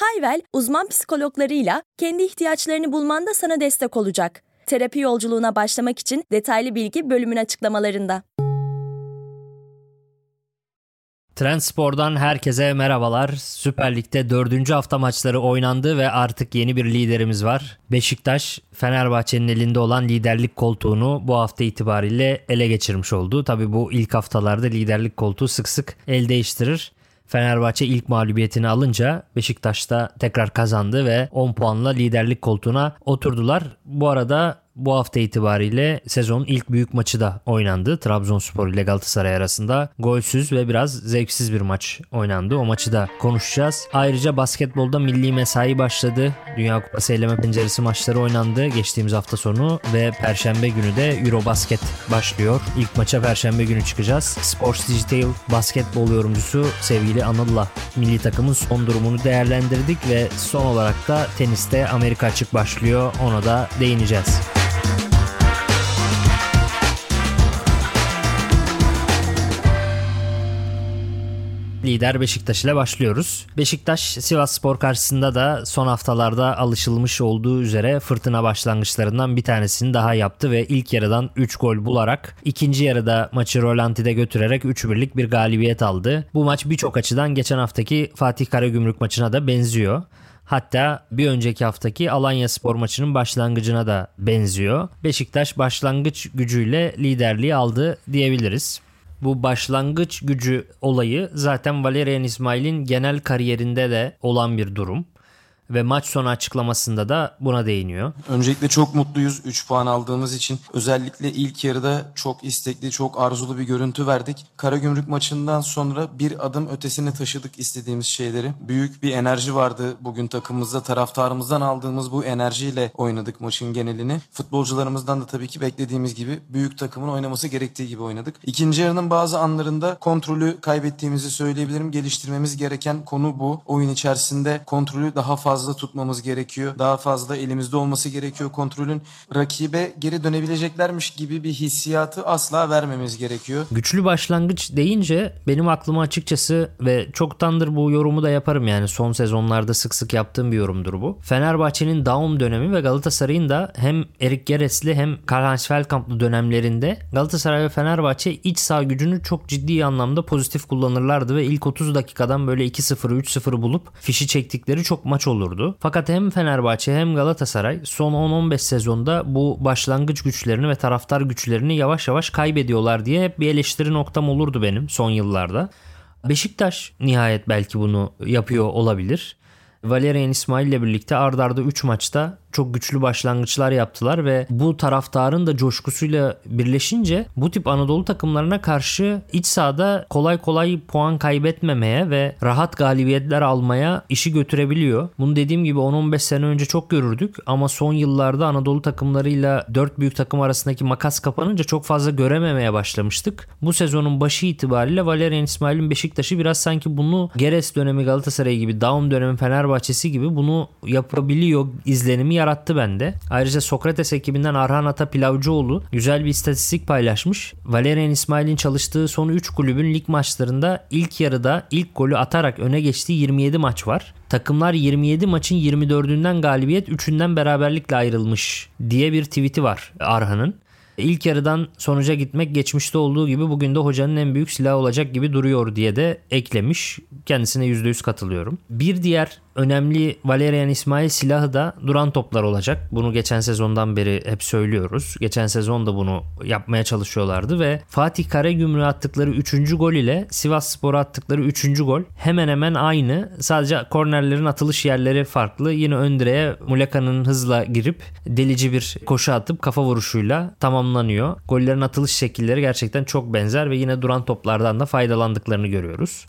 Hayvel, uzman psikologlarıyla kendi ihtiyaçlarını bulmanda sana destek olacak. Terapi yolculuğuna başlamak için detaylı bilgi bölümün açıklamalarında. Trendspor'dan herkese merhabalar. Süper Lig'de 4. hafta maçları oynandı ve artık yeni bir liderimiz var. Beşiktaş, Fenerbahçe'nin elinde olan liderlik koltuğunu bu hafta itibariyle ele geçirmiş oldu. Tabi bu ilk haftalarda liderlik koltuğu sık sık el değiştirir. Fenerbahçe ilk mağlubiyetini alınca Beşiktaş da tekrar kazandı ve 10 puanla liderlik koltuğuna oturdular. Bu arada bu hafta itibariyle sezonun ilk büyük maçı da oynandı. Trabzonspor ile Galatasaray arasında golsüz ve biraz zevksiz bir maç oynandı. O maçı da konuşacağız. Ayrıca basketbolda milli mesai başladı. Dünya Kupası eleme penceresi maçları oynandı geçtiğimiz hafta sonu ve perşembe günü de Eurobasket başlıyor. İlk maça perşembe günü çıkacağız. Sports Digital basketbol yorumcusu sevgili Anıl'la milli takımın son durumunu değerlendirdik ve son olarak da teniste Amerika açık başlıyor. Ona da değineceğiz. Lider Beşiktaş ile başlıyoruz. Beşiktaş Sivas Spor karşısında da son haftalarda alışılmış olduğu üzere fırtına başlangıçlarından bir tanesini daha yaptı ve ilk yarıdan 3 gol bularak ikinci yarıda maçı rolantide götürerek 3-1'lik bir galibiyet aldı. Bu maç birçok açıdan geçen haftaki Fatih Karagümrük maçına da benziyor. Hatta bir önceki haftaki Alanya Spor maçının başlangıcına da benziyor. Beşiktaş başlangıç gücüyle liderliği aldı diyebiliriz. Bu başlangıç gücü olayı zaten Valerian İsmail'in genel kariyerinde de olan bir durum ve maç sonu açıklamasında da buna değiniyor. Öncelikle çok mutluyuz 3 puan aldığımız için. Özellikle ilk yarıda çok istekli, çok arzulu bir görüntü verdik. Karagümrük maçından sonra bir adım ötesine taşıdık istediğimiz şeyleri. Büyük bir enerji vardı bugün takımımızda. Taraftarımızdan aldığımız bu enerjiyle oynadık maçın genelini. Futbolcularımızdan da tabii ki beklediğimiz gibi büyük takımın oynaması gerektiği gibi oynadık. İkinci yarının bazı anlarında kontrolü kaybettiğimizi söyleyebilirim. Geliştirmemiz gereken konu bu. Oyun içerisinde kontrolü daha fazla fazla tutmamız gerekiyor. Daha fazla elimizde olması gerekiyor kontrolün. Rakibe geri dönebileceklermiş gibi bir hissiyatı asla vermemiz gerekiyor. Güçlü başlangıç deyince benim aklıma açıkçası ve çoktandır bu yorumu da yaparım yani son sezonlarda sık sık yaptığım bir yorumdur bu. Fenerbahçe'nin Daum dönemi ve Galatasaray'ın da hem Erik Geresli hem Karl-Heinz Feldkamp'lı dönemlerinde Galatasaray ve Fenerbahçe iç sağ gücünü çok ciddi anlamda pozitif kullanırlardı ve ilk 30 dakikadan böyle 2-0 3-0 bulup fişi çektikleri çok maç olur olurdu. Fakat hem Fenerbahçe hem Galatasaray son 10-15 sezonda bu başlangıç güçlerini ve taraftar güçlerini yavaş yavaş kaybediyorlar diye hep bir eleştiri noktam olurdu benim son yıllarda. Beşiktaş nihayet belki bunu yapıyor olabilir. Valerian İsmail ile birlikte ardarda 3 maçta çok güçlü başlangıçlar yaptılar ve bu taraftarın da coşkusuyla birleşince bu tip Anadolu takımlarına karşı iç sahada kolay kolay puan kaybetmemeye ve rahat galibiyetler almaya işi götürebiliyor. Bunu dediğim gibi 10-15 sene önce çok görürdük ama son yıllarda Anadolu takımlarıyla 4 büyük takım arasındaki makas kapanınca çok fazla görememeye başlamıştık. Bu sezonun başı itibariyle Valerian İsmail'in Beşiktaş'ı biraz sanki bunu Geres dönemi Galatasaray gibi, Daum dönemi Fenerbahçesi gibi bunu yapabiliyor izlenimi yarattı bende. Ayrıca Sokrates ekibinden Arhan Ata Pilavcıoğlu güzel bir istatistik paylaşmış. Valerian İsmail'in çalıştığı son 3 kulübün lig maçlarında ilk yarıda ilk golü atarak öne geçtiği 27 maç var. Takımlar 27 maçın 24'ünden galibiyet 3'ünden beraberlikle ayrılmış diye bir tweet'i var Arhan'ın. İlk yarıdan sonuca gitmek geçmişte olduğu gibi bugün de hocanın en büyük silahı olacak gibi duruyor diye de eklemiş. Kendisine %100 katılıyorum. Bir diğer önemli Valerian İsmail silahı da duran toplar olacak. Bunu geçen sezondan beri hep söylüyoruz. Geçen sezon da bunu yapmaya çalışıyorlardı ve Fatih Karagümrük'e attıkları 3. gol ile Sivas Spor'a attıkları 3. gol hemen hemen aynı. Sadece kornerlerin atılış yerleri farklı. Yine ön direğe Muleka'nın hızla girip delici bir koşu atıp kafa vuruşuyla tamamlanıyor. Gollerin atılış şekilleri gerçekten çok benzer ve yine duran toplardan da faydalandıklarını görüyoruz.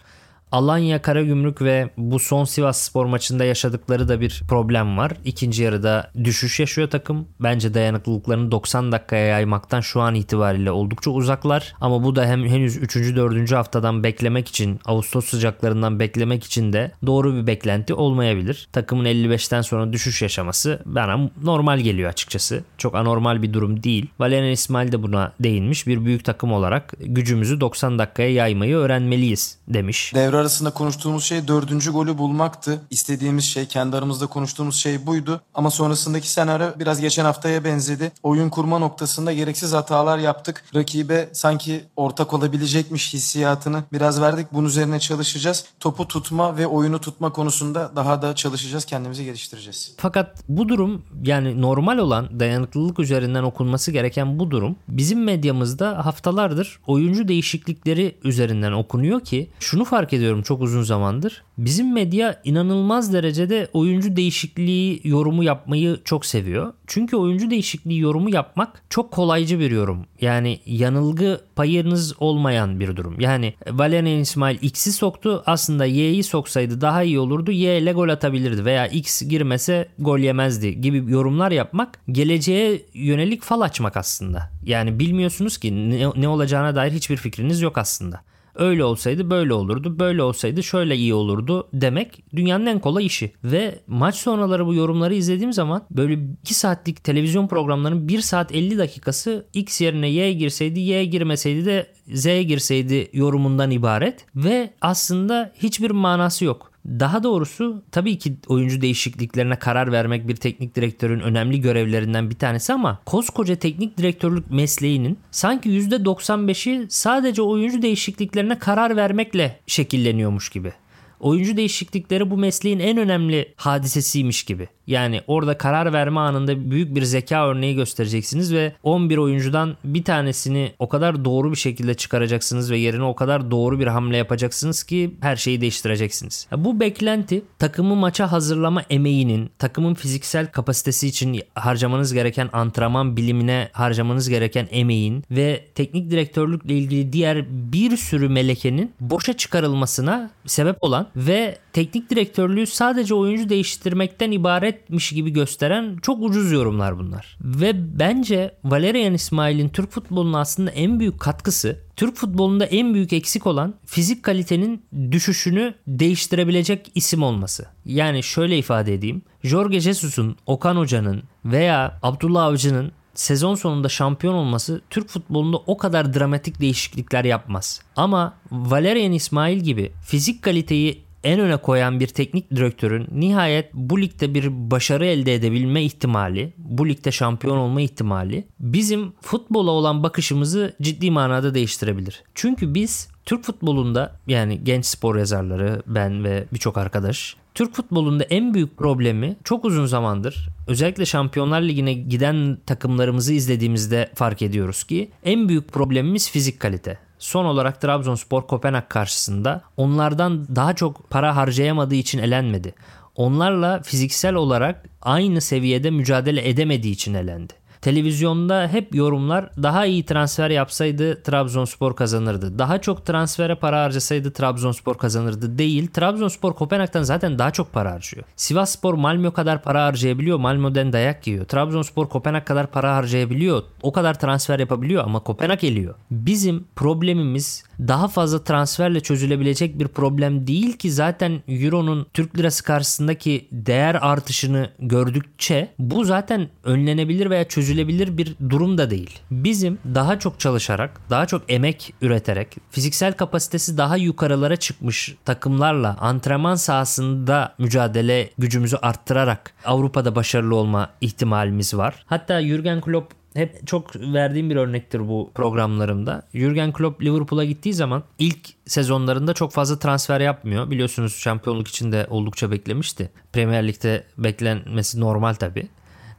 Alanya Karagümrük ve bu son Sivas Spor maçında yaşadıkları da bir problem var. İkinci yarıda düşüş yaşıyor takım. Bence dayanıklılıklarını 90 dakikaya yaymaktan şu an itibariyle oldukça uzaklar. Ama bu da hem henüz 3. 4. haftadan beklemek için, Ağustos sıcaklarından beklemek için de doğru bir beklenti olmayabilir. Takımın 55'ten sonra düşüş yaşaması bana normal geliyor açıkçası. Çok anormal bir durum değil. Valerian İsmail de buna değinmiş. Bir büyük takım olarak gücümüzü 90 dakikaya yaymayı öğrenmeliyiz demiş. Devre arasında konuştuğumuz şey dördüncü golü bulmaktı. İstediğimiz şey kendi aramızda konuştuğumuz şey buydu. Ama sonrasındaki senaryo biraz geçen haftaya benzedi. Oyun kurma noktasında gereksiz hatalar yaptık. Rakibe sanki ortak olabilecekmiş hissiyatını biraz verdik. Bunun üzerine çalışacağız. Topu tutma ve oyunu tutma konusunda daha da çalışacağız. Kendimizi geliştireceğiz. Fakat bu durum yani normal olan dayanıklılık üzerinden okunması gereken bu durum bizim medyamızda haftalardır oyuncu değişiklikleri üzerinden okunuyor ki şunu fark ediyorum çok uzun zamandır. Bizim medya inanılmaz derecede oyuncu değişikliği yorumu yapmayı çok seviyor. Çünkü oyuncu değişikliği yorumu yapmak çok kolaycı bir yorum. Yani yanılgı payınız olmayan bir durum. Yani Valerian İsmail X'i soktu. Aslında Y'yi soksaydı daha iyi olurdu. Y ile gol atabilirdi veya X girmese gol yemezdi gibi yorumlar yapmak geleceğe yönelik fal açmak aslında. Yani bilmiyorsunuz ki ne, ne olacağına dair hiçbir fikriniz yok aslında. Öyle olsaydı böyle olurdu, böyle olsaydı şöyle iyi olurdu demek dünyanın en kolay işi. Ve maç sonraları bu yorumları izlediğim zaman böyle 2 saatlik televizyon programlarının 1 saat 50 dakikası X yerine Y girseydi, Y girmeseydi de Z girseydi yorumundan ibaret ve aslında hiçbir manası yok. Daha doğrusu tabii ki oyuncu değişikliklerine karar vermek bir teknik direktörün önemli görevlerinden bir tanesi ama koskoca teknik direktörlük mesleğinin sanki %95'i sadece oyuncu değişikliklerine karar vermekle şekilleniyormuş gibi. Oyuncu değişiklikleri bu mesleğin en önemli hadisesiymiş gibi. Yani orada karar verme anında büyük bir zeka örneği göstereceksiniz ve 11 oyuncudan bir tanesini o kadar doğru bir şekilde çıkaracaksınız ve yerine o kadar doğru bir hamle yapacaksınız ki her şeyi değiştireceksiniz. Bu beklenti takımı maça hazırlama emeğinin, takımın fiziksel kapasitesi için harcamanız gereken antrenman bilimine harcamanız gereken emeğin ve teknik direktörlükle ilgili diğer bir sürü melekenin boşa çıkarılmasına sebep olan ve teknik direktörlüğü sadece oyuncu değiştirmekten ibaretmiş gibi gösteren çok ucuz yorumlar bunlar. Ve bence Valerian İsmail'in Türk futboluna aslında en büyük katkısı Türk futbolunda en büyük eksik olan fizik kalitenin düşüşünü değiştirebilecek isim olması. Yani şöyle ifade edeyim. Jorge Jesus'un, Okan Hoca'nın veya Abdullah Avcı'nın sezon sonunda şampiyon olması Türk futbolunda o kadar dramatik değişiklikler yapmaz. Ama Valerian İsmail gibi fizik kaliteyi en öne koyan bir teknik direktörün nihayet bu ligde bir başarı elde edebilme ihtimali, bu ligde şampiyon olma ihtimali bizim futbola olan bakışımızı ciddi manada değiştirebilir. Çünkü biz Türk futbolunda yani genç spor yazarları, ben ve birçok arkadaş Türk futbolunda en büyük problemi çok uzun zamandır özellikle Şampiyonlar Ligi'ne giden takımlarımızı izlediğimizde fark ediyoruz ki en büyük problemimiz fizik kalite. Son olarak Trabzonspor Kopenhag karşısında onlardan daha çok para harcayamadığı için elenmedi. Onlarla fiziksel olarak aynı seviyede mücadele edemediği için elendi. Televizyonda hep yorumlar daha iyi transfer yapsaydı Trabzonspor kazanırdı. Daha çok transfere para harcasaydı Trabzonspor kazanırdı değil. Trabzonspor Kopenhag'dan zaten daha çok para harcıyor. Sivasspor Malmö kadar para harcayabiliyor. Malmö'den dayak yiyor. Trabzonspor Kopenhag kadar para harcayabiliyor. O kadar transfer yapabiliyor ama Kopenhag eliyor. Bizim problemimiz daha fazla transferle çözülebilecek bir problem değil ki zaten Euro'nun Türk lirası karşısındaki değer artışını gördükçe bu zaten önlenebilir veya çözülebilir bir durum da değil. Bizim daha çok çalışarak, daha çok emek üreterek, fiziksel kapasitesi daha yukarılara çıkmış takımlarla antrenman sahasında mücadele gücümüzü arttırarak Avrupa'da başarılı olma ihtimalimiz var. Hatta Jurgen Klopp hep çok verdiğim bir örnektir bu programlarımda. Jurgen Klopp Liverpool'a gittiği zaman ilk sezonlarında çok fazla transfer yapmıyor. Biliyorsunuz şampiyonluk için de oldukça beklemişti. Premier Lig'de beklenmesi normal tabii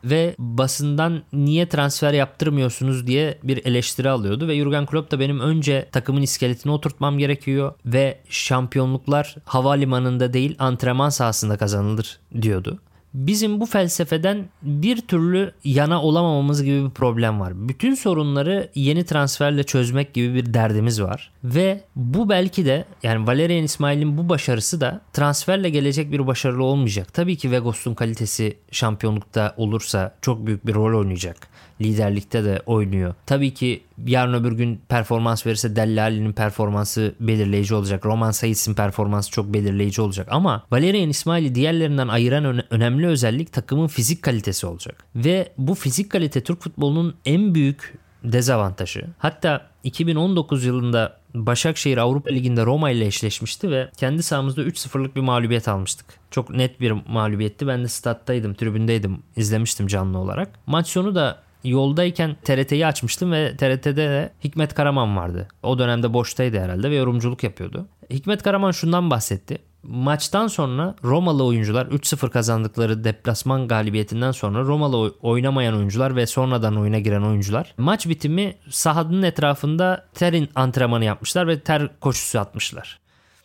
ve basından niye transfer yaptırmıyorsunuz diye bir eleştiri alıyordu ve Jurgen Klopp da benim önce takımın iskeletini oturtmam gerekiyor ve şampiyonluklar havalimanında değil antrenman sahasında kazanılır diyordu. Bizim bu felsefeden bir türlü yana olamamamız gibi bir problem var. Bütün sorunları yeni transferle çözmek gibi bir derdimiz var. Ve bu belki de yani Valerian İsmail'in bu başarısı da transferle gelecek bir başarılı olmayacak. Tabii ki Vegos'un kalitesi şampiyonlukta olursa çok büyük bir rol oynayacak liderlikte de oynuyor. Tabii ki yarın öbür gün performans verirse Dellali'nin performansı belirleyici olacak. Roman Saiz'in performansı çok belirleyici olacak. Ama Valerian İsmail'i diğerlerinden ayıran öne- önemli özellik takımın fizik kalitesi olacak. Ve bu fizik kalite Türk futbolunun en büyük dezavantajı. Hatta 2019 yılında Başakşehir Avrupa Ligi'nde Roma ile eşleşmişti ve kendi sahamızda 3-0'lık bir mağlubiyet almıştık. Çok net bir mağlubiyetti. Ben de stat'taydım, tribündeydim, izlemiştim canlı olarak. Maç sonu da yoldayken TRT'yi açmıştım ve TRT'de de Hikmet Karaman vardı. O dönemde boştaydı herhalde ve yorumculuk yapıyordu. Hikmet Karaman şundan bahsetti. Maçtan sonra Romalı oyuncular 3-0 kazandıkları deplasman galibiyetinden sonra Romalı oynamayan oyuncular ve sonradan oyuna giren oyuncular maç bitimi sahanın etrafında terin antrenmanı yapmışlar ve ter koşusu atmışlar.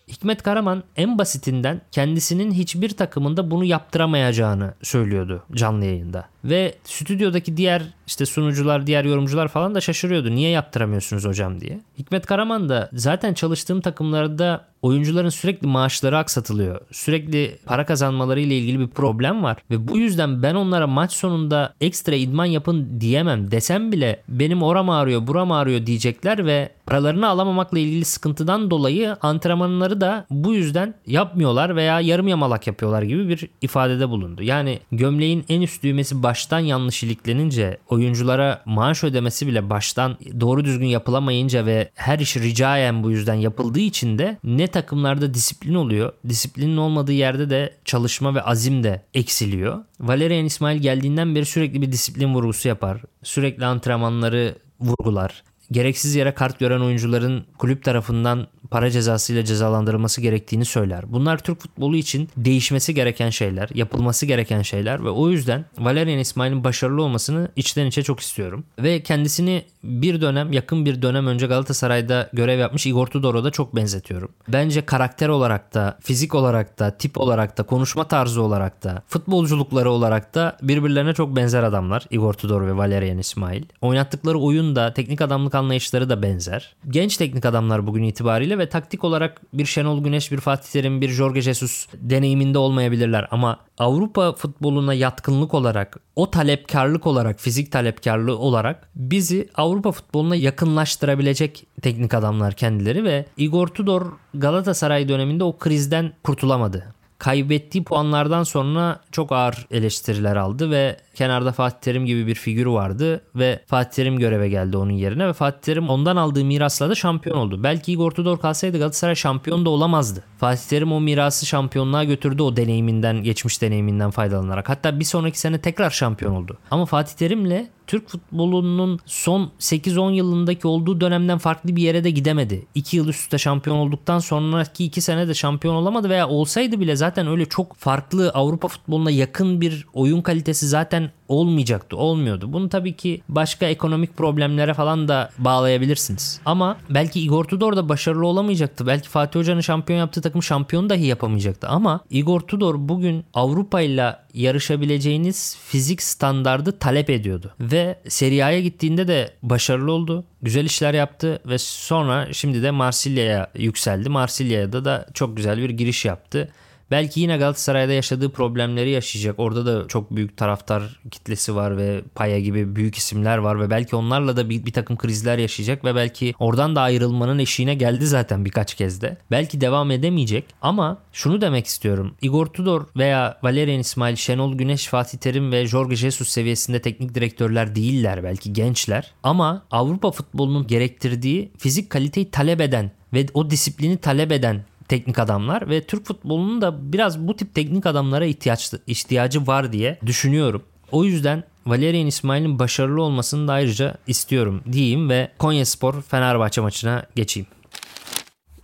Hikmet Karaman en basitinden kendisinin hiçbir takımında bunu yaptıramayacağını söylüyordu canlı yayında. Ve stüdyodaki diğer işte sunucular, diğer yorumcular falan da şaşırıyordu. Niye yaptıramıyorsunuz hocam diye. Hikmet Karaman da zaten çalıştığım takımlarda oyuncuların sürekli maaşları aksatılıyor. Sürekli para kazanmaları ile ilgili bir problem var ve bu yüzden ben onlara maç sonunda ekstra idman yapın diyemem. Desem bile benim oram ağrıyor, buram ağrıyor diyecekler ve paralarını alamamakla ilgili sıkıntıdan dolayı antrenmanları da bu yüzden yapmıyorlar veya yarım yamalak yapıyorlar gibi bir ifadede bulundu. Yani gömleğin en üst düğmesi baştan yanlış iliklenince oyunculara maaş ödemesi bile baştan doğru düzgün yapılamayınca ve her iş ricayen bu yüzden yapıldığı için de ne takımlarda disiplin oluyor. Disiplinin olmadığı yerde de çalışma ve azim de eksiliyor. Valerian İsmail geldiğinden beri sürekli bir disiplin vurgusu yapar. Sürekli antrenmanları vurgular gereksiz yere kart gören oyuncuların kulüp tarafından para cezasıyla cezalandırılması gerektiğini söyler. Bunlar Türk futbolu için değişmesi gereken şeyler, yapılması gereken şeyler ve o yüzden Valerian İsmail'in başarılı olmasını içten içe çok istiyorum. Ve kendisini bir dönem, yakın bir dönem önce Galatasaray'da görev yapmış Igor Tudor'a da çok benzetiyorum. Bence karakter olarak da, fizik olarak da, tip olarak da, konuşma tarzı olarak da, futbolculukları olarak da birbirlerine çok benzer adamlar Igor Tudor ve Valerian İsmail. Oynattıkları oyun da, teknik adamlık anlayışları da benzer. Genç teknik adamlar bugün itibariyle ve taktik olarak bir Şenol Güneş, bir Fatih Terim, bir Jorge Jesus deneyiminde olmayabilirler ama Avrupa futboluna yatkınlık olarak, o talepkarlık olarak, fizik talepkarlığı olarak bizi Avrupa futboluna yakınlaştırabilecek teknik adamlar kendileri ve Igor Tudor Galatasaray döneminde o krizden kurtulamadı kaybettiği puanlardan sonra çok ağır eleştiriler aldı ve kenarda Fatih Terim gibi bir figürü vardı ve Fatih Terim göreve geldi onun yerine ve Fatih Terim ondan aldığı mirasla da şampiyon oldu. Belki Igor Tudor kalsaydı Galatasaray şampiyon da olamazdı. Fatih Terim o mirası şampiyonluğa götürdü o deneyiminden, geçmiş deneyiminden faydalanarak. Hatta bir sonraki sene tekrar şampiyon oldu. Ama Fatih Terim'le Türk futbolunun son 8-10 yılındaki olduğu dönemden farklı bir yere de gidemedi. 2 yıl üst üste şampiyon olduktan sonraki 2 sene de şampiyon olamadı veya olsaydı bile zaten öyle çok farklı Avrupa futboluna yakın bir oyun kalitesi zaten olmayacaktı, olmuyordu. Bunu tabii ki başka ekonomik problemlere falan da bağlayabilirsiniz. Ama belki Igor Tudor da başarılı olamayacaktı. Belki Fatih Hoca'nın şampiyon yaptığı takım şampiyon dahi yapamayacaktı. Ama Igor Tudor bugün Avrupa ile yarışabileceğiniz fizik standardı talep ediyordu. Ve Serie A'ya gittiğinde de başarılı oldu. Güzel işler yaptı ve sonra şimdi de Marsilya'ya yükseldi. Marsilya'da da çok güzel bir giriş yaptı. Belki yine Galatasaray'da yaşadığı problemleri yaşayacak. Orada da çok büyük taraftar kitlesi var ve Paya gibi büyük isimler var ve belki onlarla da bir, bir takım krizler yaşayacak ve belki oradan da ayrılmanın eşiğine geldi zaten birkaç kez de. Belki devam edemeyecek ama şunu demek istiyorum. Igor Tudor veya Valerian İsmail, Şenol Güneş, Fatih Terim ve Jorge Jesus seviyesinde teknik direktörler değiller belki gençler ama Avrupa futbolunun gerektirdiği fizik kaliteyi talep eden ve o disiplini talep eden teknik adamlar ve Türk futbolunun da biraz bu tip teknik adamlara ihtiyaç, ihtiyacı var diye düşünüyorum. O yüzden Valerian İsmail'in başarılı olmasını da ayrıca istiyorum diyeyim ve Konya Spor Fenerbahçe maçına geçeyim.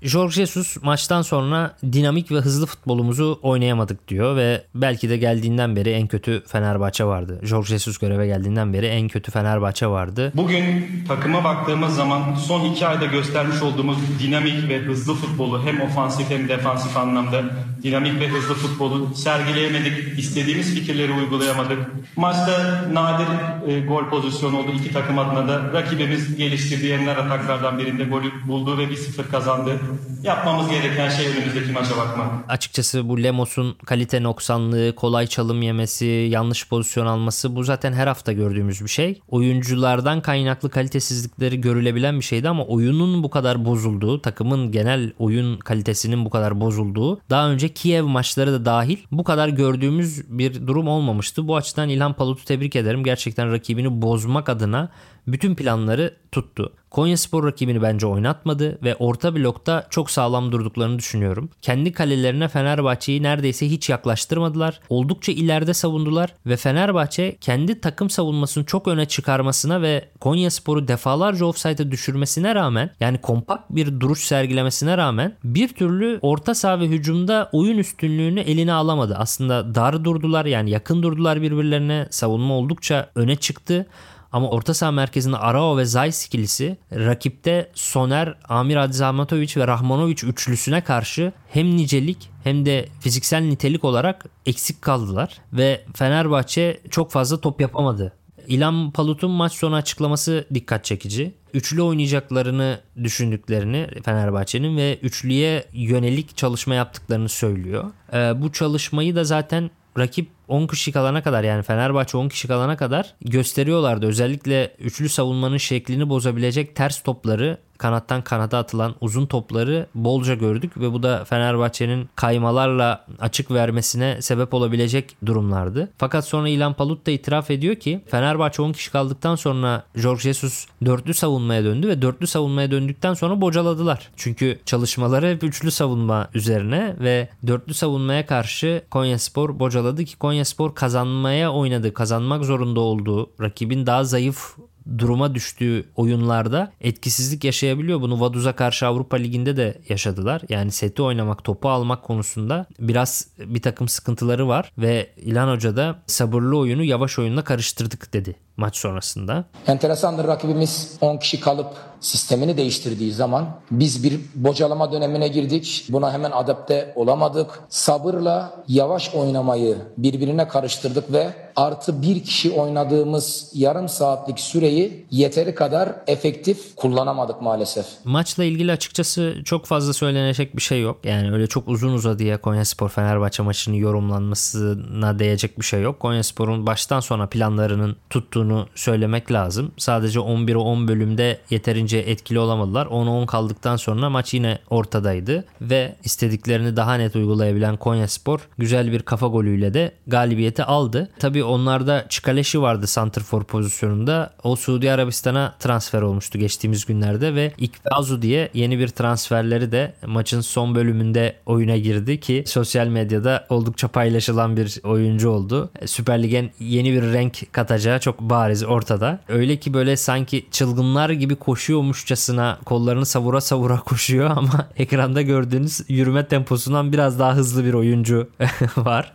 Jorge Jesus maçtan sonra dinamik ve hızlı futbolumuzu oynayamadık diyor ve belki de geldiğinden beri en kötü Fenerbahçe vardı. Jorge Jesus göreve geldiğinden beri en kötü Fenerbahçe vardı. Bugün takıma baktığımız zaman son iki ayda göstermiş olduğumuz dinamik ve hızlı futbolu hem ofansif hem defansif anlamda dinamik ve hızlı futbolu sergileyemedik. İstediğimiz fikirleri uygulayamadık. Maçta nadir e, gol pozisyonu oldu iki takım adına da. Rakibimiz geliştirdiği enler ataklardan birinde golü buldu ve 1-0 kazandı. Yapmamız gereken şey önümüzdeki maça bakmak. Açıkçası bu Lemos'un kalite noksanlığı, kolay çalım yemesi, yanlış pozisyon alması bu zaten her hafta gördüğümüz bir şey. Oyunculardan kaynaklı kalitesizlikleri görülebilen bir şeydi ama oyunun bu kadar bozulduğu, takımın genel oyun kalitesinin bu kadar bozulduğu, daha önce Kiev maçları da dahil bu kadar gördüğümüz bir durum olmamıştı. Bu açıdan İlhan Palut'u tebrik ederim. Gerçekten rakibini bozmak adına bütün planları tuttu. Konyaspor rakibini bence oynatmadı ve orta blokta çok sağlam durduklarını düşünüyorum. Kendi kalelerine Fenerbahçe'yi neredeyse hiç yaklaştırmadılar. Oldukça ileride savundular ve Fenerbahçe kendi takım savunmasını çok öne çıkarmasına ve Konyaspor'u defalarca offside'a düşürmesine rağmen yani kompakt bir duruş sergilemesine rağmen bir türlü orta saha ve hücumda oyun üstünlüğünü eline alamadı. Aslında dar durdular yani yakın durdular birbirlerine. Savunma oldukça öne çıktı. Ama orta saha merkezinde Arao ve Zayis ikilisi rakipte Soner, Amir Adzamatovic ve Rahmanovic üçlüsüne karşı hem nicelik hem de fiziksel nitelik olarak eksik kaldılar ve Fenerbahçe çok fazla top yapamadı. İlhan Palut'un maç sonu açıklaması dikkat çekici. Üçlü oynayacaklarını düşündüklerini Fenerbahçe'nin ve üçlüye yönelik çalışma yaptıklarını söylüyor. Ee, bu çalışmayı da zaten rakip 10 kişi kalana kadar yani Fenerbahçe 10 kişi kalana kadar gösteriyorlardı. Özellikle üçlü savunmanın şeklini bozabilecek ters topları kanattan kanada atılan uzun topları bolca gördük ve bu da Fenerbahçe'nin kaymalarla açık vermesine sebep olabilecek durumlardı. Fakat sonra İlhan Palut da itiraf ediyor ki Fenerbahçe 10 kişi kaldıktan sonra Jorge Jesus dörtlü savunmaya döndü ve dörtlü savunmaya döndükten sonra bocaladılar. Çünkü çalışmaları hep üçlü savunma üzerine ve dörtlü savunmaya karşı Konyaspor bocaladı ki Konyaspor kazanmaya oynadı. Kazanmak zorunda olduğu rakibin daha zayıf duruma düştüğü oyunlarda etkisizlik yaşayabiliyor. Bunu Vaduz'a karşı Avrupa Ligi'nde de yaşadılar. Yani seti oynamak, topu almak konusunda biraz bir takım sıkıntıları var ve İlhan Hoca da sabırlı oyunu yavaş oyunla karıştırdık dedi maç sonrasında. Enteresandır rakibimiz 10 kişi kalıp sistemini değiştirdiği zaman biz bir bocalama dönemine girdik. Buna hemen adapte olamadık. Sabırla yavaş oynamayı birbirine karıştırdık ve artı bir kişi oynadığımız yarım saatlik süreyi yeteri kadar efektif kullanamadık maalesef. Maçla ilgili açıkçası çok fazla söylenecek bir şey yok. Yani öyle çok uzun uzadıya Konyaspor Fenerbahçe maçının yorumlanmasına değecek bir şey yok. Konyaspor'un baştan sona planlarının tuttuğunu söylemek lazım. Sadece 11'e 10 bölümde yeterince etkili olamadılar. 10'a 10 kaldıktan sonra maç yine ortadaydı ve istediklerini daha net uygulayabilen Konyaspor güzel bir kafa golüyle de galibiyeti aldı. Tabii onlarda Çikaleşi vardı santrfor pozisyonunda. O Suudi Arabistan'a transfer olmuştu geçtiğimiz günlerde ve İkbazu diye yeni bir transferleri de maçın son bölümünde oyuna girdi ki sosyal medyada oldukça paylaşılan bir oyuncu oldu. Süper Lig'e yeni bir renk katacağı çok bariz ortada. Öyle ki böyle sanki çılgınlar gibi koşuyormuşçasına kollarını savura savura koşuyor ama ekranda gördüğünüz yürüme temposundan biraz daha hızlı bir oyuncu var.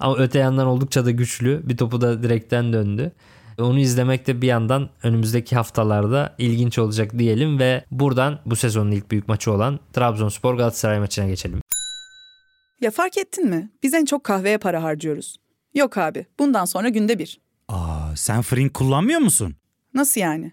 Ama öte yandan oldukça da güçlü. Bir topu da direkten döndü. Onu izlemek de bir yandan önümüzdeki haftalarda ilginç olacak diyelim ve buradan bu sezonun ilk büyük maçı olan Trabzonspor Galatasaray maçına geçelim. Ya fark ettin mi? Biz en çok kahveye para harcıyoruz. Yok abi, bundan sonra günde bir. Aa, sen Frink kullanmıyor musun? Nasıl yani?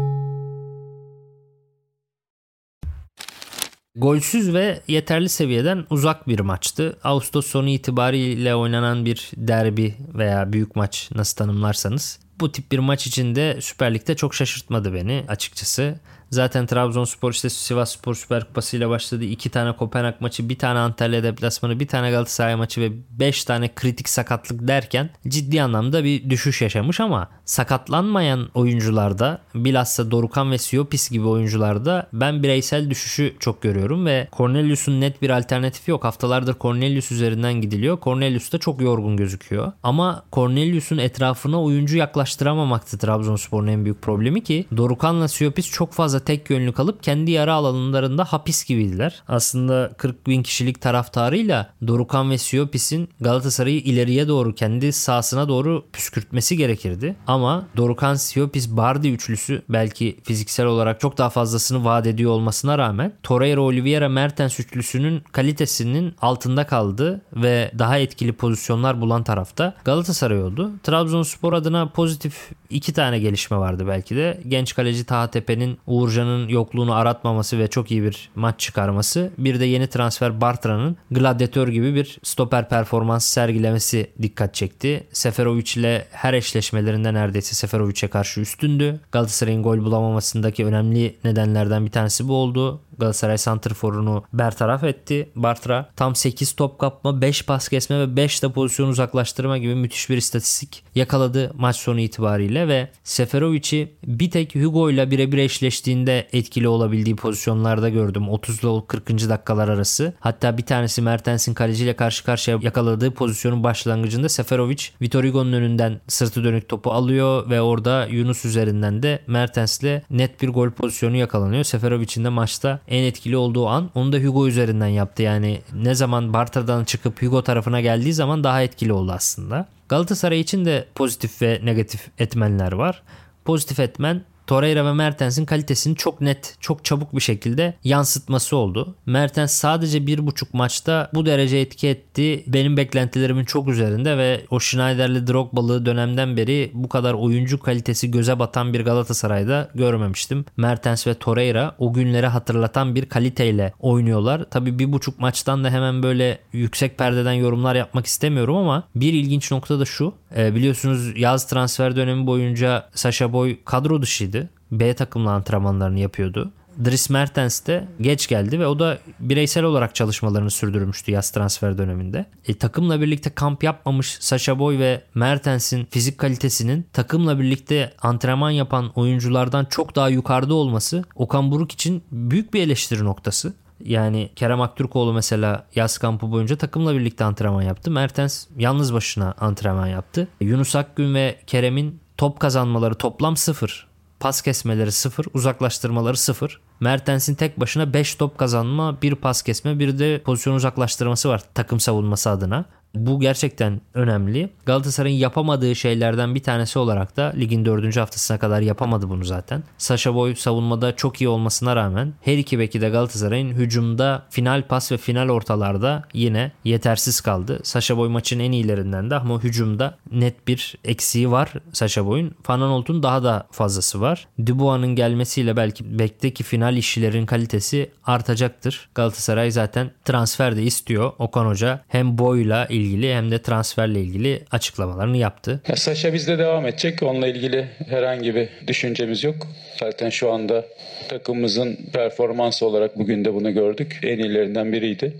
Golsüz ve yeterli seviyeden uzak bir maçtı. Ağustos sonu itibariyle oynanan bir derbi veya büyük maç nasıl tanımlarsanız. Bu tip bir maç içinde Süper Lig'de çok şaşırtmadı beni açıkçası. Zaten Trabzonspor işte Sivas Spor Süper Kupası ile başladı. İki tane Kopenhag maçı, bir tane Antalya deplasmanı, bir tane Galatasaray maçı ve beş tane kritik sakatlık derken ciddi anlamda bir düşüş yaşamış ama sakatlanmayan oyuncularda bilhassa Dorukan ve Siopis gibi oyuncularda ben bireysel düşüşü çok görüyorum ve Cornelius'un net bir alternatifi yok. Haftalardır Cornelius üzerinden gidiliyor. Cornelius da çok yorgun gözüküyor. Ama Cornelius'un etrafına oyuncu yaklaştıramamakta Trabzonspor'un en büyük problemi ki Dorukan'la Siopis çok fazla tek yönlü kalıp kendi yara alanlarında hapis gibiydiler. Aslında 40 bin kişilik taraftarıyla Dorukan ve Siopis'in Galatasaray'ı ileriye doğru kendi sahasına doğru püskürtmesi gerekirdi. Ama Dorukan, Siopis, Bardi üçlüsü belki fiziksel olarak çok daha fazlasını vaat ediyor olmasına rağmen Torreira, Oliveira, Mertens üçlüsünün kalitesinin altında kaldı ve daha etkili pozisyonlar bulan tarafta Galatasaray oldu. Trabzonspor adına pozitif iki tane gelişme vardı belki de. Genç kaleci Taha Tepe'nin Uğurcan'ın yokluğunu aratmaması ve çok iyi bir maç çıkarması. Bir de yeni transfer Bartra'nın gladyatör gibi bir stoper performans sergilemesi dikkat çekti. Seferovic ile her eşleşmelerinde neredeyse Seferovic'e karşı üstündü. Galatasaray'ın gol bulamamasındaki önemli nedenlerden bir tanesi bu oldu. Galatasaray santrforunu bertaraf etti. Bartra tam 8 top kapma, 5 pas kesme ve 5 de pozisyon uzaklaştırma gibi müthiş bir istatistik yakaladı maç sonu itibariyle ve Seferovic'i bir tek Hugo ile birebir eşleştiğinde etkili olabildiği pozisyonlarda gördüm. 30 ile 40. dakikalar arası. Hatta bir tanesi Mertens'in kaleciyle karşı karşıya yakaladığı pozisyonun başlangıcında Seferovic Vitor Hugo'nun önünden sırtı dönük topu alıyor ve orada Yunus üzerinden de Mertens'le net bir gol pozisyonu yakalanıyor. Seferovic'in de maçta en etkili olduğu an onu da Hugo üzerinden yaptı. Yani ne zaman Bartra'dan çıkıp Hugo tarafına geldiği zaman daha etkili oldu aslında. Galatasaray için de pozitif ve negatif etmenler var. Pozitif etmen Torreira ve Mertens'in kalitesini çok net, çok çabuk bir şekilde yansıtması oldu. Mertens sadece bir buçuk maçta bu derece etki etti. Benim beklentilerimin çok üzerinde ve o Schneider'li Drogba'lı dönemden beri bu kadar oyuncu kalitesi göze batan bir Galatasaray'da görmemiştim. Mertens ve Torreira o günleri hatırlatan bir kaliteyle oynuyorlar. Tabii bir buçuk maçtan da hemen böyle yüksek perdeden yorumlar yapmak istemiyorum ama bir ilginç nokta da şu. E, biliyorsunuz yaz transfer dönemi boyunca Sasha Boy kadro dışıydı. B takımla antrenmanlarını yapıyordu. Dries Mertens de geç geldi ve o da bireysel olarak çalışmalarını sürdürmüştü yaz transfer döneminde. E, takımla birlikte kamp yapmamış Sasha Boy ve Mertens'in fizik kalitesinin takımla birlikte antrenman yapan oyunculardan çok daha yukarıda olması Okan Buruk için büyük bir eleştiri noktası. Yani Kerem Aktürkoğlu mesela yaz kampı boyunca takımla birlikte antrenman yaptı. Mertens yalnız başına antrenman yaptı. Yunus Akgün ve Kerem'in top kazanmaları toplam sıfır. Pas kesmeleri sıfır, uzaklaştırmaları sıfır. Mertens'in tek başına 5 top kazanma, bir pas kesme, bir de pozisyon uzaklaştırması var takım savunması adına. Bu gerçekten önemli. Galatasaray'ın yapamadığı şeylerden bir tanesi olarak da ligin 4. haftasına kadar yapamadı bunu zaten. Sasha Boy savunmada çok iyi olmasına rağmen her iki beki de Galatasaray'ın hücumda final pas ve final ortalarda yine yetersiz kaldı. Sasha Boy maçın en iyilerinden de ama hücumda net bir eksiği var Sasha Boy'un. Fananolt'un daha da fazlası var. Dubois'ın gelmesiyle belki bekteki final işçilerin kalitesi artacaktır. Galatasaray zaten transfer de istiyor. Okan Hoca hem boyla ilgili hem de transferle ilgili açıklamalarını yaptı. Ya Saşa bizde devam edecek. Onunla ilgili herhangi bir düşüncemiz yok. Zaten şu anda takımımızın performansı olarak bugün de bunu gördük. En iyilerinden biriydi.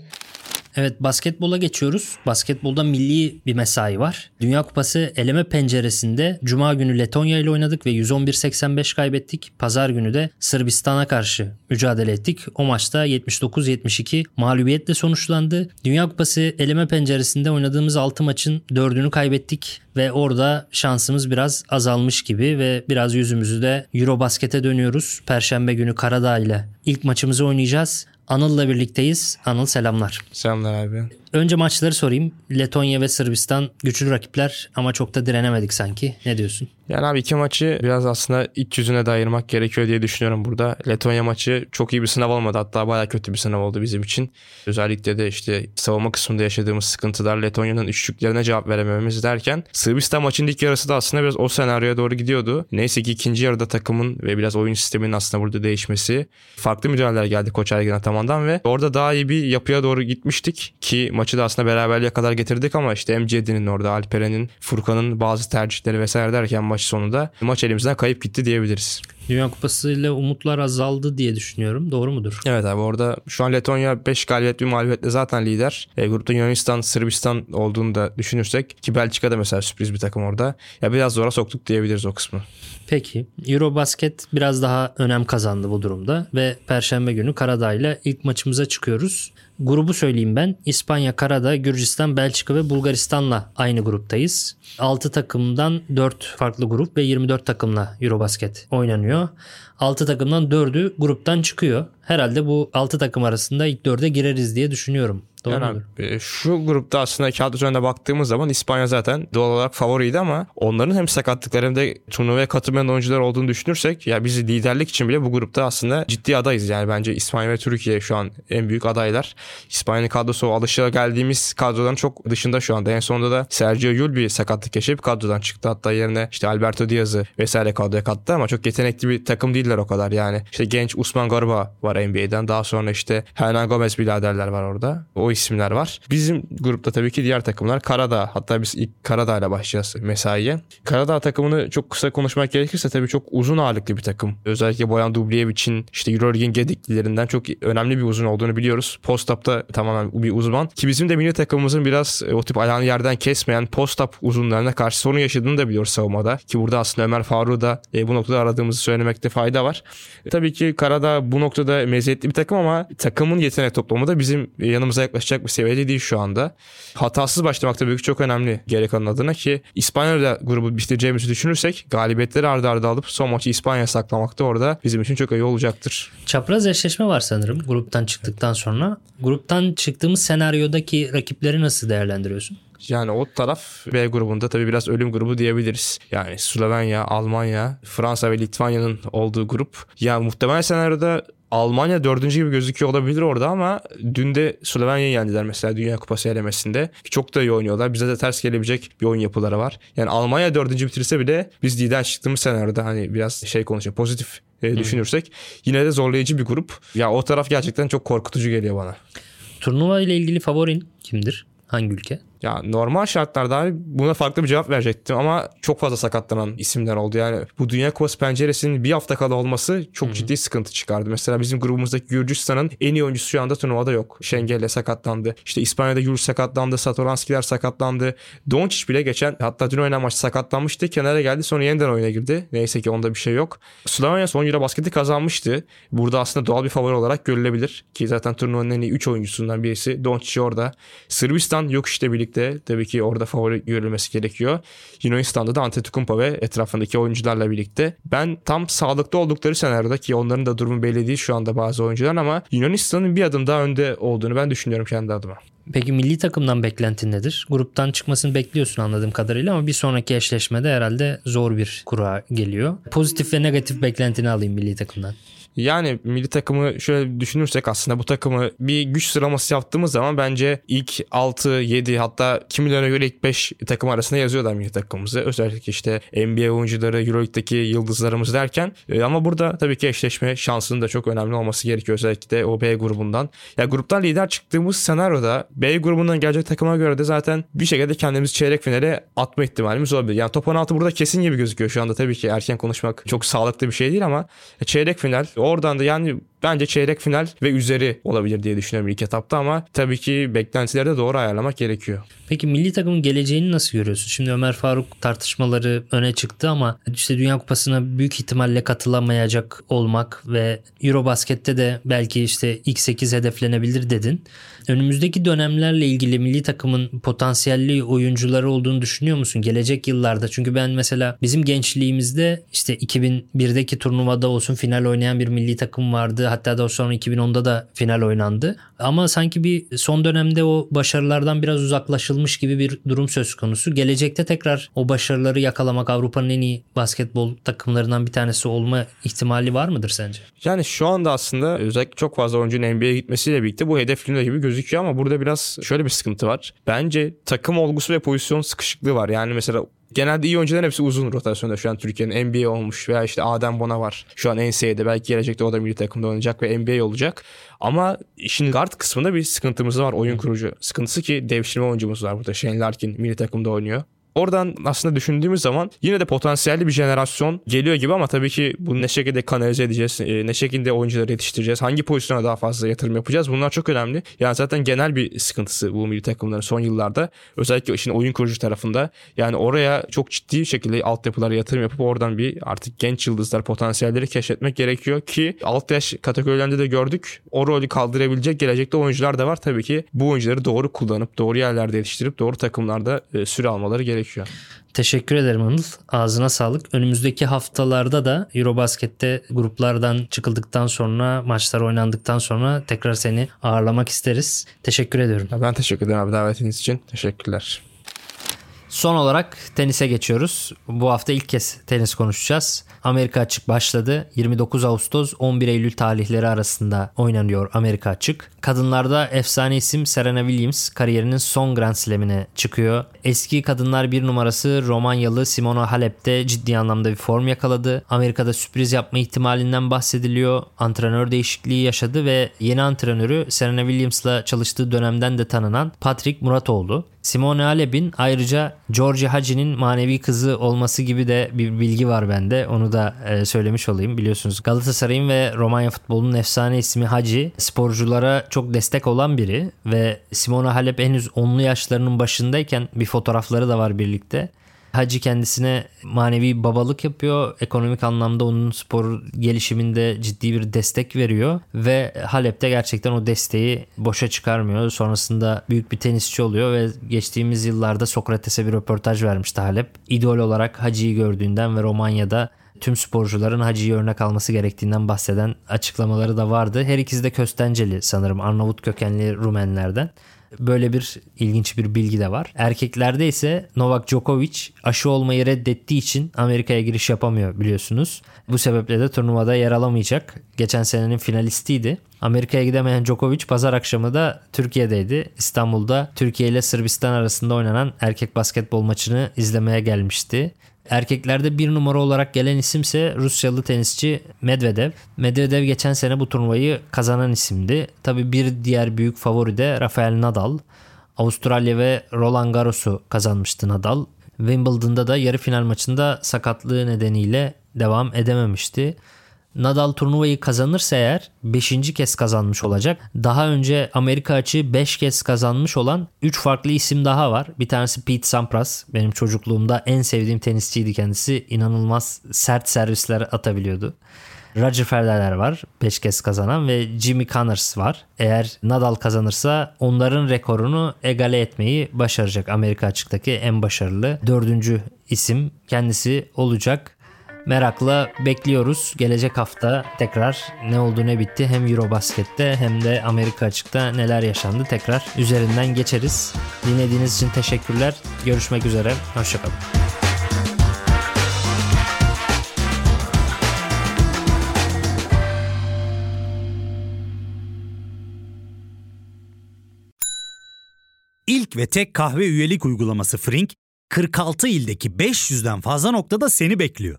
Evet basketbola geçiyoruz. Basketbolda milli bir mesai var. Dünya Kupası eleme penceresinde Cuma günü Letonya ile oynadık ve 111-85 kaybettik. Pazar günü de Sırbistan'a karşı mücadele ettik. O maçta 79-72 mağlubiyetle sonuçlandı. Dünya Kupası eleme penceresinde oynadığımız 6 maçın 4'ünü kaybettik ve orada şansımız biraz azalmış gibi ve biraz yüzümüzü de Eurobasket'e dönüyoruz. Perşembe günü Karadağ ile ilk maçımızı oynayacağız. Anıl'la birlikteyiz. Anıl selamlar. Selamlar abi. Önce maçları sorayım. Letonya ve Sırbistan güçlü rakipler ama çok da direnemedik sanki. Ne diyorsun? Yani abi iki maçı biraz aslında iç yüzüne de gerekiyor diye düşünüyorum burada. Letonya maçı çok iyi bir sınav olmadı. Hatta baya kötü bir sınav oldu bizim için. Özellikle de işte savunma kısmında yaşadığımız sıkıntılar Letonya'nın üçlüklerine cevap veremememiz derken Sırbistan maçının ilk yarısı da aslında biraz o senaryoya doğru gidiyordu. Neyse ki ikinci yarıda takımın ve biraz oyun sisteminin aslında burada değişmesi. Farklı müdahaleler geldi Koç Ergin Ataman'dan ve orada daha iyi bir yapıya doğru gitmiştik ki maçı da aslında beraberliğe kadar getirdik ama işte MCD'nin orada Alperen'in, Furkan'ın bazı tercihleri vesaire derken maç sonunda maç elimizden kayıp gitti diyebiliriz. Dünya Kupası ile umutlar azaldı diye düşünüyorum. Doğru mudur? Evet abi orada şu an Letonya 5 galibiyet bir mağlubiyetle zaten lider. E, grupta Yunanistan, Sırbistan olduğunu da düşünürsek ki Belçika da mesela sürpriz bir takım orada. Ya biraz zora soktuk diyebiliriz o kısmı. Peki Eurobasket biraz daha önem kazandı bu durumda ve Perşembe günü Karadağ ile ilk maçımıza çıkıyoruz. Grubu söyleyeyim ben. İspanya, Karadağ, Gürcistan, Belçika ve Bulgaristan'la aynı gruptayız. 6 takımdan 4 farklı grup ve 24 takımla Eurobasket oynanıyor. 6 takımdan 4'ü gruptan çıkıyor. Herhalde bu 6 takım arasında ilk 4'e gireriz diye düşünüyorum. Doğru yani mudur? abi, şu grupta aslında kağıt üzerinde baktığımız zaman İspanya zaten doğal olarak favoriydi ama onların hem sakatlıkları hem de turnuvaya katılmayan oyuncular olduğunu düşünürsek ya biz liderlik için bile bu grupta aslında ciddi adayız. Yani bence İspanya ve Türkiye şu an en büyük adaylar. İspanya'nın kadrosu alışığa geldiğimiz kadroların çok dışında şu anda. En sonunda da Sergio Yul bir sakatlık yaşayıp kadrodan çıktı. Hatta yerine işte Alberto Diaz'ı vesaire kadroya kattı ama çok yetenekli bir takım değiller o kadar yani. İşte genç Usman Garba var NBA'den. Daha sonra işte Hernan Gomez biraderler var orada. O isimler var. Bizim grupta tabii ki diğer takımlar Karadağ. Hatta biz ilk Karadağ ile başlayacağız mesaiye. Karadağ takımını çok kısa konuşmak gerekirse tabii çok uzun ağırlıklı bir takım. Özellikle Boyan Dubliyevic'in işte Euroleague'in gediklilerinden çok önemli bir uzun olduğunu biliyoruz. Post-up'ta tamamen bir uzman. Ki bizim de milli takımımızın biraz e, o tip ayağını yerden kesmeyen post-up uzunlarına karşı sorun yaşadığını da biliyoruz savunmada. Ki burada aslında Ömer Faruk'u da e, bu noktada aradığımızı söylemekte fayda var. E, tabii ki Karadağ bu noktada meziyetli bir takım ama takımın yetenek toplamı da bizim yanımıza yaklaşacak bir seviyede değil şu anda. Hatasız başlamak tabii ki çok önemli geri kalan adına ki İspanya'da grubu bitireceğimizi düşünürsek galibiyetleri ardarda arda alıp son maçı İspanya'ya saklamak da orada bizim için çok iyi olacaktır. Çapraz eşleşme var sanırım gruptan çıktıktan sonra. Gruptan çıktığımız senaryodaki rakipleri nasıl değerlendiriyorsun? Yani o taraf B grubunda tabii biraz ölüm grubu diyebiliriz. Yani Slovenya, Almanya, Fransa ve Litvanya'nın olduğu grup. Ya muhtemelen senaryoda Almanya dördüncü gibi gözüküyor olabilir orada ama dün de Slovenya'yı yendiler mesela Dünya Kupası elemesinde. Çok da iyi oynuyorlar. Bize de ters gelebilecek bir oyun yapıları var. Yani Almanya dördüncü bitirse bile biz lider çıktığımız senaryoda hani biraz şey konuşuyor pozitif e, düşünürsek yine de zorlayıcı bir grup. Ya o taraf gerçekten çok korkutucu geliyor bana. Turnuva ile ilgili favorin kimdir? Hangi ülke? Ya normal şartlarda abi buna farklı bir cevap verecektim ama çok fazla sakatlanan isimler oldu. Yani bu Dünya Kupası penceresinin bir hafta kala olması çok Hı-hı. ciddi sıkıntı çıkardı. Mesela bizim grubumuzdaki Gürcistan'ın en iyi oyuncusu şu anda turnuvada yok. Şengelle sakatlandı. İşte İspanya'da Yuri sakatlandı. Satoranskiler sakatlandı. Doncic bile geçen hatta dün oynanan maçta sakatlanmıştı. Kenara geldi sonra yeniden oyuna girdi. Neyse ki onda bir şey yok. Slovenya son Euro basketi kazanmıştı. Burada aslında doğal bir favori olarak görülebilir. Ki zaten turnuvanın en iyi 3 oyuncusundan birisi. Doncic orada. Sırbistan yok işte birlikte birlikte tabii ki orada favori görülmesi gerekiyor. Yunanistan'da da Antetokounmpo ve etrafındaki oyuncularla birlikte. Ben tam sağlıklı oldukları senaryoda ki onların da durumu belli değil şu anda bazı oyuncular ama Yunanistan'ın bir adım daha önde olduğunu ben düşünüyorum kendi adıma. Peki milli takımdan beklentin nedir? Gruptan çıkmasını bekliyorsun anladığım kadarıyla ama bir sonraki eşleşmede herhalde zor bir kura geliyor. Pozitif ve negatif beklentini alayım milli takımdan. Yani milli takımı şöyle düşünürsek aslında bu takımı bir güç sıralaması yaptığımız zaman bence ilk 6, 7 hatta kimilerine göre ilk 5 takım arasında yazıyorlar milli takımımızı. Özellikle işte NBA oyuncuları, Euroleague'deki yıldızlarımız derken e, ama burada tabii ki eşleşme şansının da çok önemli olması gerekiyor özellikle de o B grubundan. Ya gruptan lider çıktığımız senaryoda B grubundan gelecek takıma göre de zaten bir şekilde kendimizi çeyrek finale atma ihtimalimiz olabilir. Yani top 16 burada kesin gibi gözüküyor şu anda tabii ki erken konuşmak çok sağlıklı bir şey değil ama çeyrek final Oradan da yani bence çeyrek final ve üzeri olabilir diye düşünüyorum ilk etapta ama tabii ki beklentileri de doğru ayarlamak gerekiyor. Peki milli takımın geleceğini nasıl görüyorsun? Şimdi Ömer Faruk tartışmaları öne çıktı ama işte Dünya Kupası'na büyük ihtimalle katılamayacak olmak ve Eurobasket'te de belki işte ilk 8 hedeflenebilir dedin. Önümüzdeki dönemlerle ilgili milli takımın potansiyelli oyuncuları olduğunu düşünüyor musun? Gelecek yıllarda çünkü ben mesela bizim gençliğimizde işte 2001'deki turnuvada olsun final oynayan bir milli takım vardı. Hatta da sonra 2010'da da final oynandı. Ama sanki bir son dönemde o başarılardan biraz uzaklaşılmış gibi bir durum söz konusu. Gelecekte tekrar o başarıları yakalamak Avrupa'nın en iyi basketbol takımlarından bir tanesi olma ihtimali var mıdır sence? Yani şu anda aslında özellikle çok fazla oyuncunun NBA'ye gitmesiyle birlikte bu hedeflerinde gibi gözüküyor ama burada biraz şöyle bir sıkıntı var. Bence takım olgusu ve pozisyon sıkışıklığı var. Yani mesela genelde iyi oyuncuların hepsi uzun rotasyonda şu an Türkiye'nin NBA olmuş veya işte Adem Bona var. Şu an NCAA'de belki gelecekte o da milli takımda oynayacak ve NBA olacak. Ama işin guard kısmında bir sıkıntımız var oyun kurucu. Sıkıntısı ki devşirme oyuncumuz var burada. Shane Larkin milli takımda oynuyor. Oradan aslında düşündüğümüz zaman yine de potansiyelli bir jenerasyon geliyor gibi ama tabii ki bunu ne şekilde kanalize edeceğiz, e, ne şekilde oyuncuları yetiştireceğiz, hangi pozisyona daha fazla yatırım yapacağız bunlar çok önemli. Yani zaten genel bir sıkıntısı bu milli takımların son yıllarda özellikle işin oyun kurucu tarafında. Yani oraya çok ciddi şekilde altyapılara yatırım yapıp oradan bir artık genç yıldızlar potansiyelleri keşfetmek gerekiyor ki alt yaş kategorilerinde de gördük. O rolü kaldırabilecek gelecekte oyuncular da var. Tabii ki bu oyuncuları doğru kullanıp doğru yerlerde yetiştirip doğru takımlarda e, süre almaları gerekiyor gerekiyor. Teşekkür ederim Anıl. Ağzına sağlık. Önümüzdeki haftalarda da Eurobasket'te gruplardan çıkıldıktan sonra, maçlar oynandıktan sonra tekrar seni ağırlamak isteriz. Teşekkür ediyorum. Ben teşekkür ederim abi davetiniz için. Teşekkürler. Son olarak tenise geçiyoruz. Bu hafta ilk kez tenis konuşacağız. Amerika Açık başladı. 29 Ağustos 11 Eylül tarihleri arasında oynanıyor Amerika Açık. Kadınlarda efsane isim Serena Williams kariyerinin son Grand Slam'ine çıkıyor. Eski kadınlar bir numarası Romanyalı Simona Halep de ciddi anlamda bir form yakaladı. Amerika'da sürpriz yapma ihtimalinden bahsediliyor. Antrenör değişikliği yaşadı ve yeni antrenörü Serena Williams'la çalıştığı dönemden de tanınan Patrick Murat oldu. Simone Halep'in ayrıca Georgia Haji'nin manevi kızı olması gibi de bir bilgi var bende. Onu da e, söylemiş olayım. Biliyorsunuz Galatasaray'ın ve Romanya futbolunun efsane ismi Haji sporculara çok destek olan biri ve Simone Halep henüz 10'lu yaşlarının başındayken bir fotoğrafları da var birlikte. Hacı kendisine manevi babalık yapıyor. Ekonomik anlamda onun spor gelişiminde ciddi bir destek veriyor ve Halep'te gerçekten o desteği boşa çıkarmıyor. Sonrasında büyük bir tenisçi oluyor ve geçtiğimiz yıllarda Sokrates'e bir röportaj vermişti Halep. İdol olarak Hacı'yı gördüğünden ve Romanya'da tüm sporcuların Hacı'yı örnek alması gerektiğinden bahseden açıklamaları da vardı. Her ikisi de Köstenceli sanırım Arnavut kökenli Rumenlerden. Böyle bir ilginç bir bilgi de var. Erkeklerde ise Novak Djokovic aşı olmayı reddettiği için Amerika'ya giriş yapamıyor biliyorsunuz. Bu sebeple de turnuvada yer alamayacak. Geçen senenin finalistiydi. Amerika'ya gidemeyen Djokovic pazar akşamı da Türkiye'deydi. İstanbul'da Türkiye ile Sırbistan arasında oynanan erkek basketbol maçını izlemeye gelmişti. Erkeklerde bir numara olarak gelen isimse Rusyalı tenisçi Medvedev. Medvedev geçen sene bu turnuvayı kazanan isimdi. Tabi bir diğer büyük favori de Rafael Nadal. Avustralya ve Roland Garros'u kazanmıştı Nadal. Wimbledon'da da yarı final maçında sakatlığı nedeniyle devam edememişti. Nadal turnuvayı kazanırsa eğer 5. kez kazanmış olacak. Daha önce Amerika açığı 5 kez kazanmış olan 3 farklı isim daha var. Bir tanesi Pete Sampras. Benim çocukluğumda en sevdiğim tenisçiydi kendisi. İnanılmaz sert servisler atabiliyordu. Roger Federer var 5 kez kazanan ve Jimmy Connors var. Eğer Nadal kazanırsa onların rekorunu egale etmeyi başaracak. Amerika açıktaki en başarılı dördüncü isim kendisi olacak. Merakla bekliyoruz. Gelecek hafta tekrar ne oldu ne bitti hem Eurobasket'te hem de Amerika açıkta neler yaşandı tekrar üzerinden geçeriz. Dinlediğiniz için teşekkürler. Görüşmek üzere. Hoşçakalın. İlk ve tek kahve üyelik uygulaması Frink, 46 ildeki 500'den fazla noktada seni bekliyor.